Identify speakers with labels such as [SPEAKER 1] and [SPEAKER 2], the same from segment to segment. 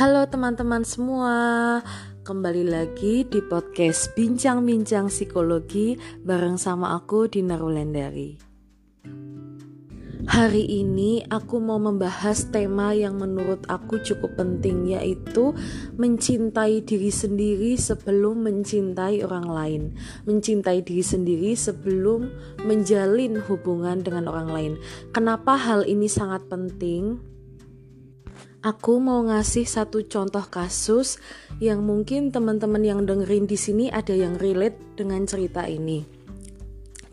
[SPEAKER 1] Halo teman-teman semua, kembali lagi di podcast Bincang-Bincang Psikologi bareng sama aku Dina Rulendari. Hari ini aku mau membahas tema yang menurut aku cukup penting yaitu mencintai diri sendiri sebelum mencintai orang lain. Mencintai diri sendiri sebelum menjalin hubungan dengan orang lain. Kenapa hal ini sangat penting? Aku mau ngasih satu contoh kasus yang mungkin teman-teman yang dengerin di sini ada yang relate dengan cerita ini.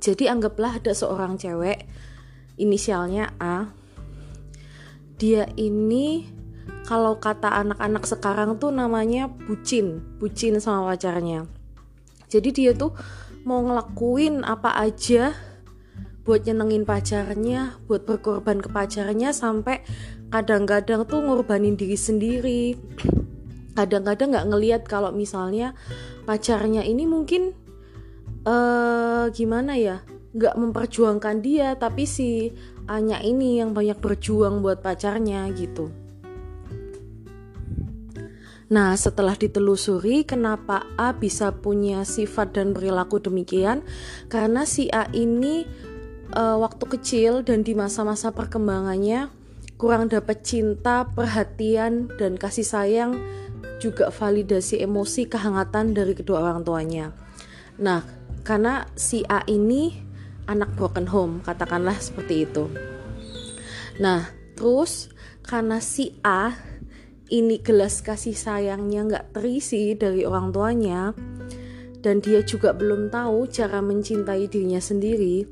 [SPEAKER 1] Jadi anggaplah ada seorang cewek inisialnya A. Dia ini kalau kata anak-anak sekarang tuh namanya bucin, bucin sama pacarnya. Jadi dia tuh mau ngelakuin apa aja buat nyenengin pacarnya, buat berkorban ke pacarnya sampai kadang-kadang tuh ngorbanin diri sendiri. Kadang-kadang nggak ngelihat kalau misalnya pacarnya ini mungkin uh, gimana ya, nggak memperjuangkan dia, tapi si Anya ini yang banyak berjuang buat pacarnya gitu. Nah, setelah ditelusuri, kenapa A bisa punya sifat dan perilaku demikian? Karena si A ini uh, waktu kecil dan di masa-masa perkembangannya kurang dapat cinta, perhatian, dan kasih sayang, juga validasi emosi kehangatan dari kedua orang tuanya. Nah, karena si A ini anak broken home, katakanlah seperti itu. Nah, terus karena si A ini gelas kasih sayangnya nggak terisi dari orang tuanya, dan dia juga belum tahu cara mencintai dirinya sendiri,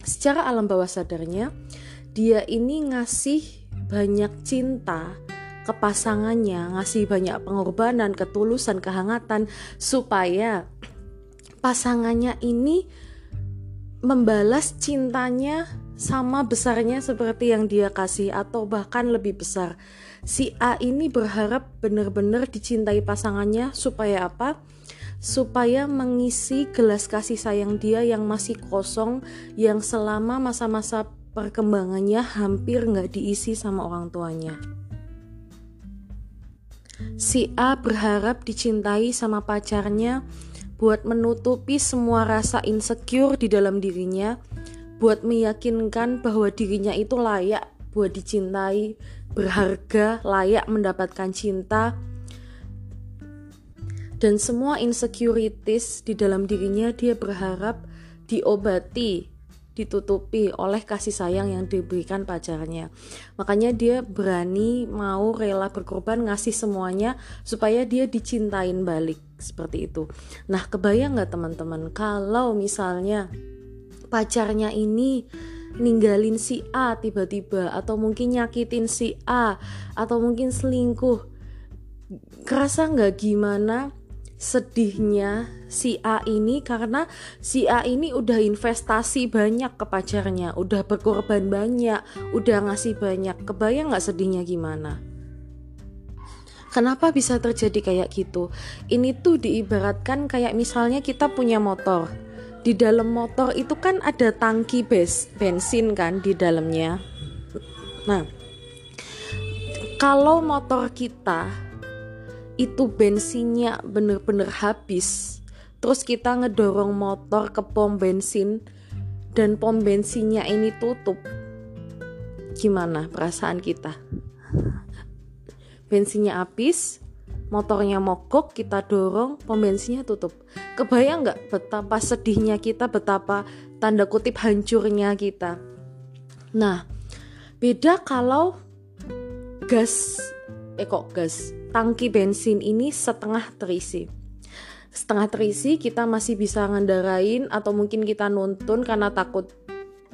[SPEAKER 1] secara alam bawah sadarnya dia ini ngasih banyak cinta ke pasangannya, ngasih banyak pengorbanan, ketulusan, kehangatan supaya pasangannya ini membalas cintanya sama besarnya seperti yang dia kasih atau bahkan lebih besar. Si A ini berharap benar-benar dicintai pasangannya supaya apa? supaya mengisi gelas kasih sayang dia yang masih kosong yang selama masa-masa perkembangannya hampir nggak diisi sama orang tuanya. Si A berharap dicintai sama pacarnya buat menutupi semua rasa insecure di dalam dirinya, buat meyakinkan bahwa dirinya itu layak buat dicintai, berharga, layak mendapatkan cinta, dan semua insecurities di dalam dirinya dia berharap diobati ditutupi oleh kasih sayang yang diberikan pacarnya. Makanya dia berani mau rela berkorban ngasih semuanya supaya dia dicintain balik seperti itu. Nah, kebayang nggak teman-teman kalau misalnya pacarnya ini ninggalin si A tiba-tiba atau mungkin nyakitin si A atau mungkin selingkuh kerasa nggak gimana sedihnya si A ini karena si A ini udah investasi banyak ke pacarnya, udah berkorban banyak, udah ngasih banyak. Kebayang nggak sedihnya gimana? Kenapa bisa terjadi kayak gitu? Ini tuh diibaratkan kayak misalnya kita punya motor. Di dalam motor itu kan ada tangki bes, bensin kan di dalamnya. Nah, kalau motor kita itu bensinnya bener-bener habis. Terus kita ngedorong motor ke pom bensin dan pom bensinnya ini tutup. Gimana perasaan kita? Bensinnya habis motornya mogok kita dorong pom bensinnya tutup. Kebayang nggak betapa sedihnya kita betapa tanda kutip hancurnya kita? Nah beda kalau gas eh kok gas tangki bensin ini setengah terisi. Setengah terisi kita masih bisa ngendarain atau mungkin kita nuntun karena takut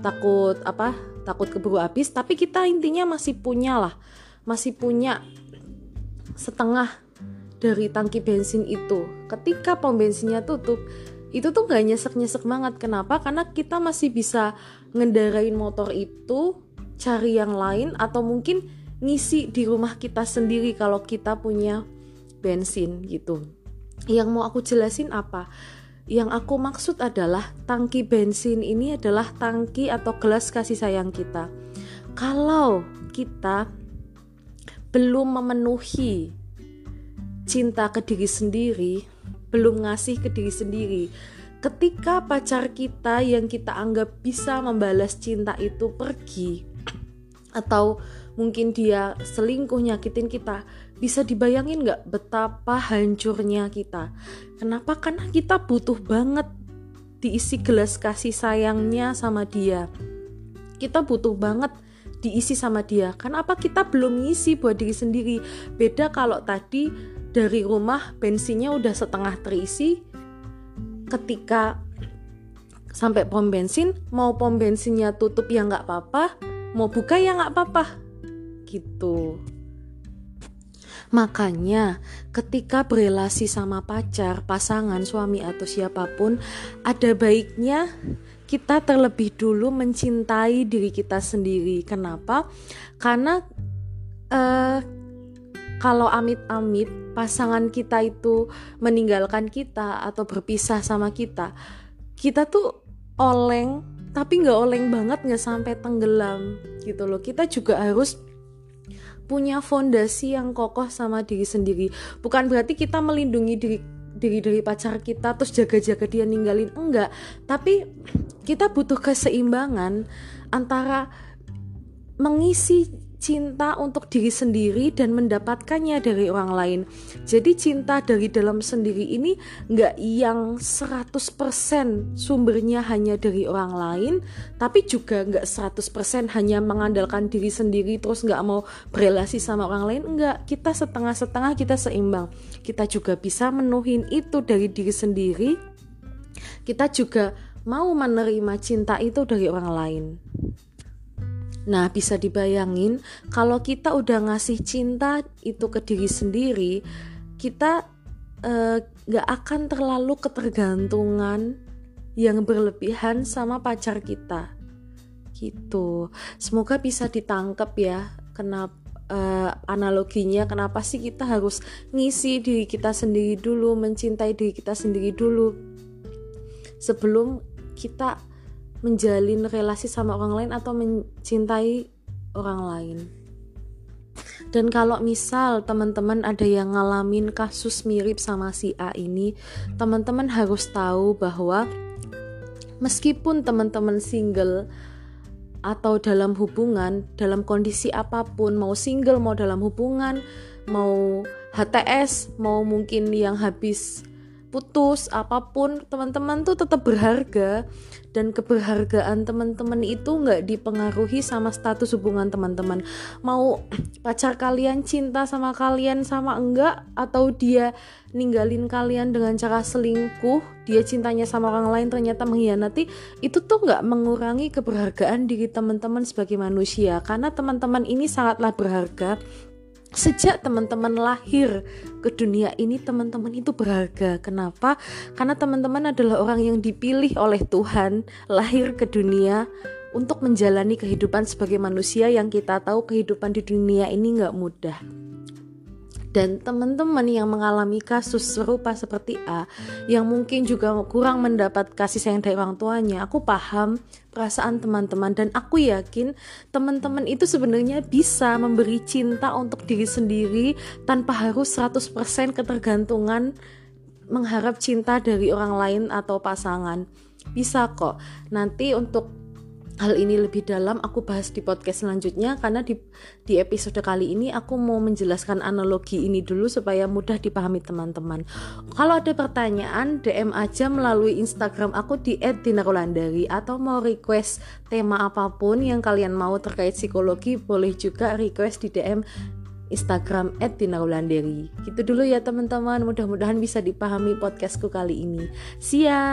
[SPEAKER 1] takut apa? Takut keburu habis, tapi kita intinya masih punya lah. Masih punya setengah dari tangki bensin itu. Ketika pom bensinnya tutup, itu tuh gak nyesek-nyesek banget. Kenapa? Karena kita masih bisa ngendarain motor itu, cari yang lain atau mungkin ngisi di rumah kita sendiri kalau kita punya bensin gitu. Yang mau aku jelasin apa? Yang aku maksud adalah tangki bensin ini adalah tangki atau gelas kasih sayang kita. Kalau kita belum memenuhi cinta ke diri sendiri, belum ngasih ke diri sendiri. Ketika pacar kita yang kita anggap bisa membalas cinta itu pergi, atau mungkin dia selingkuh nyakitin kita, bisa dibayangin nggak betapa hancurnya kita? Kenapa? Karena kita butuh banget diisi gelas kasih sayangnya sama dia. Kita butuh banget diisi sama dia. Kenapa kita belum ngisi buat diri sendiri? Beda kalau tadi dari rumah bensinnya udah setengah terisi, ketika sampai pom bensin mau pom bensinnya tutup ya nggak apa-apa mau buka ya nggak apa-apa gitu Makanya, ketika berelasi sama pacar, pasangan, suami, atau siapa pun, ada baiknya kita terlebih dulu mencintai diri kita sendiri. Kenapa? Karena uh, kalau amit-amit pasangan kita itu meninggalkan kita atau berpisah sama kita, kita tuh oleng tapi nggak oleng banget nggak sampai tenggelam gitu loh. Kita juga harus punya fondasi yang kokoh sama diri sendiri. Bukan berarti kita melindungi diri diri dari pacar kita terus jaga-jaga dia ninggalin enggak, tapi kita butuh keseimbangan antara mengisi cinta untuk diri sendiri dan mendapatkannya dari orang lain. Jadi cinta dari dalam sendiri ini nggak yang 100% sumbernya hanya dari orang lain, tapi juga nggak 100% hanya mengandalkan diri sendiri terus nggak mau berelasi sama orang lain. Enggak, kita setengah-setengah kita seimbang. Kita juga bisa menuhin itu dari diri sendiri. Kita juga mau menerima cinta itu dari orang lain. Nah, bisa dibayangin kalau kita udah ngasih cinta itu ke diri sendiri, kita uh, gak akan terlalu ketergantungan yang berlebihan sama pacar kita. Gitu. Semoga bisa ditangkap ya. Kenapa uh, analoginya kenapa sih kita harus ngisi diri kita sendiri dulu, mencintai diri kita sendiri dulu sebelum kita menjalin relasi sama orang lain atau mencintai orang lain. Dan kalau misal teman-teman ada yang ngalamin kasus mirip sama si A ini, teman-teman harus tahu bahwa meskipun teman-teman single atau dalam hubungan, dalam kondisi apa pun, mau single, mau dalam hubungan, mau HTS, mau mungkin yang habis putus apa pun teman-teman tuh tetap berharga. Dan keberhargaan teman-teman itu nggak dipengaruhi sama status hubungan teman-teman. Mau pacar kalian cinta sama kalian sama enggak? Atau dia ninggalin kalian dengan cara selingkuh dia cintanya sama orang lain ternyata mengkhianati itu tuh nggak mengurangi keberhargaan diri teman-teman sebagai manusia. Karena teman-teman ini sangatlah berharga sejak teman-teman lahir ke dunia ini teman-teman itu berharga. Kenapa? Karena teman-teman adalah orang yang dipilih oleh Tuhan lahir ke dunia untuk menjalani kehidupan sebagai manusia yang kita tahu kehidupan di dunia ini nggak mudah dan teman-teman yang mengalami kasus serupa seperti A yang mungkin juga kurang mendapat kasih sayang dari orang tuanya aku paham perasaan teman-teman dan aku yakin teman-teman itu sebenarnya bisa memberi cinta untuk diri sendiri tanpa harus 100% ketergantungan mengharap cinta dari orang lain atau pasangan. Bisa kok. Nanti untuk hal ini lebih dalam aku bahas di podcast selanjutnya karena di di episode kali ini aku mau menjelaskan analogi ini dulu supaya mudah dipahami teman-teman. Kalau ada pertanyaan DM aja melalui Instagram aku di @dinarolandari atau mau request tema apa pun yang kalian mau terkait psikologi boleh juga request di DM Instagram @dinarulanderi. Gitu dulu ya teman-teman. Mudah-mudahan bisa dipahami podcastku kali ini. Ya.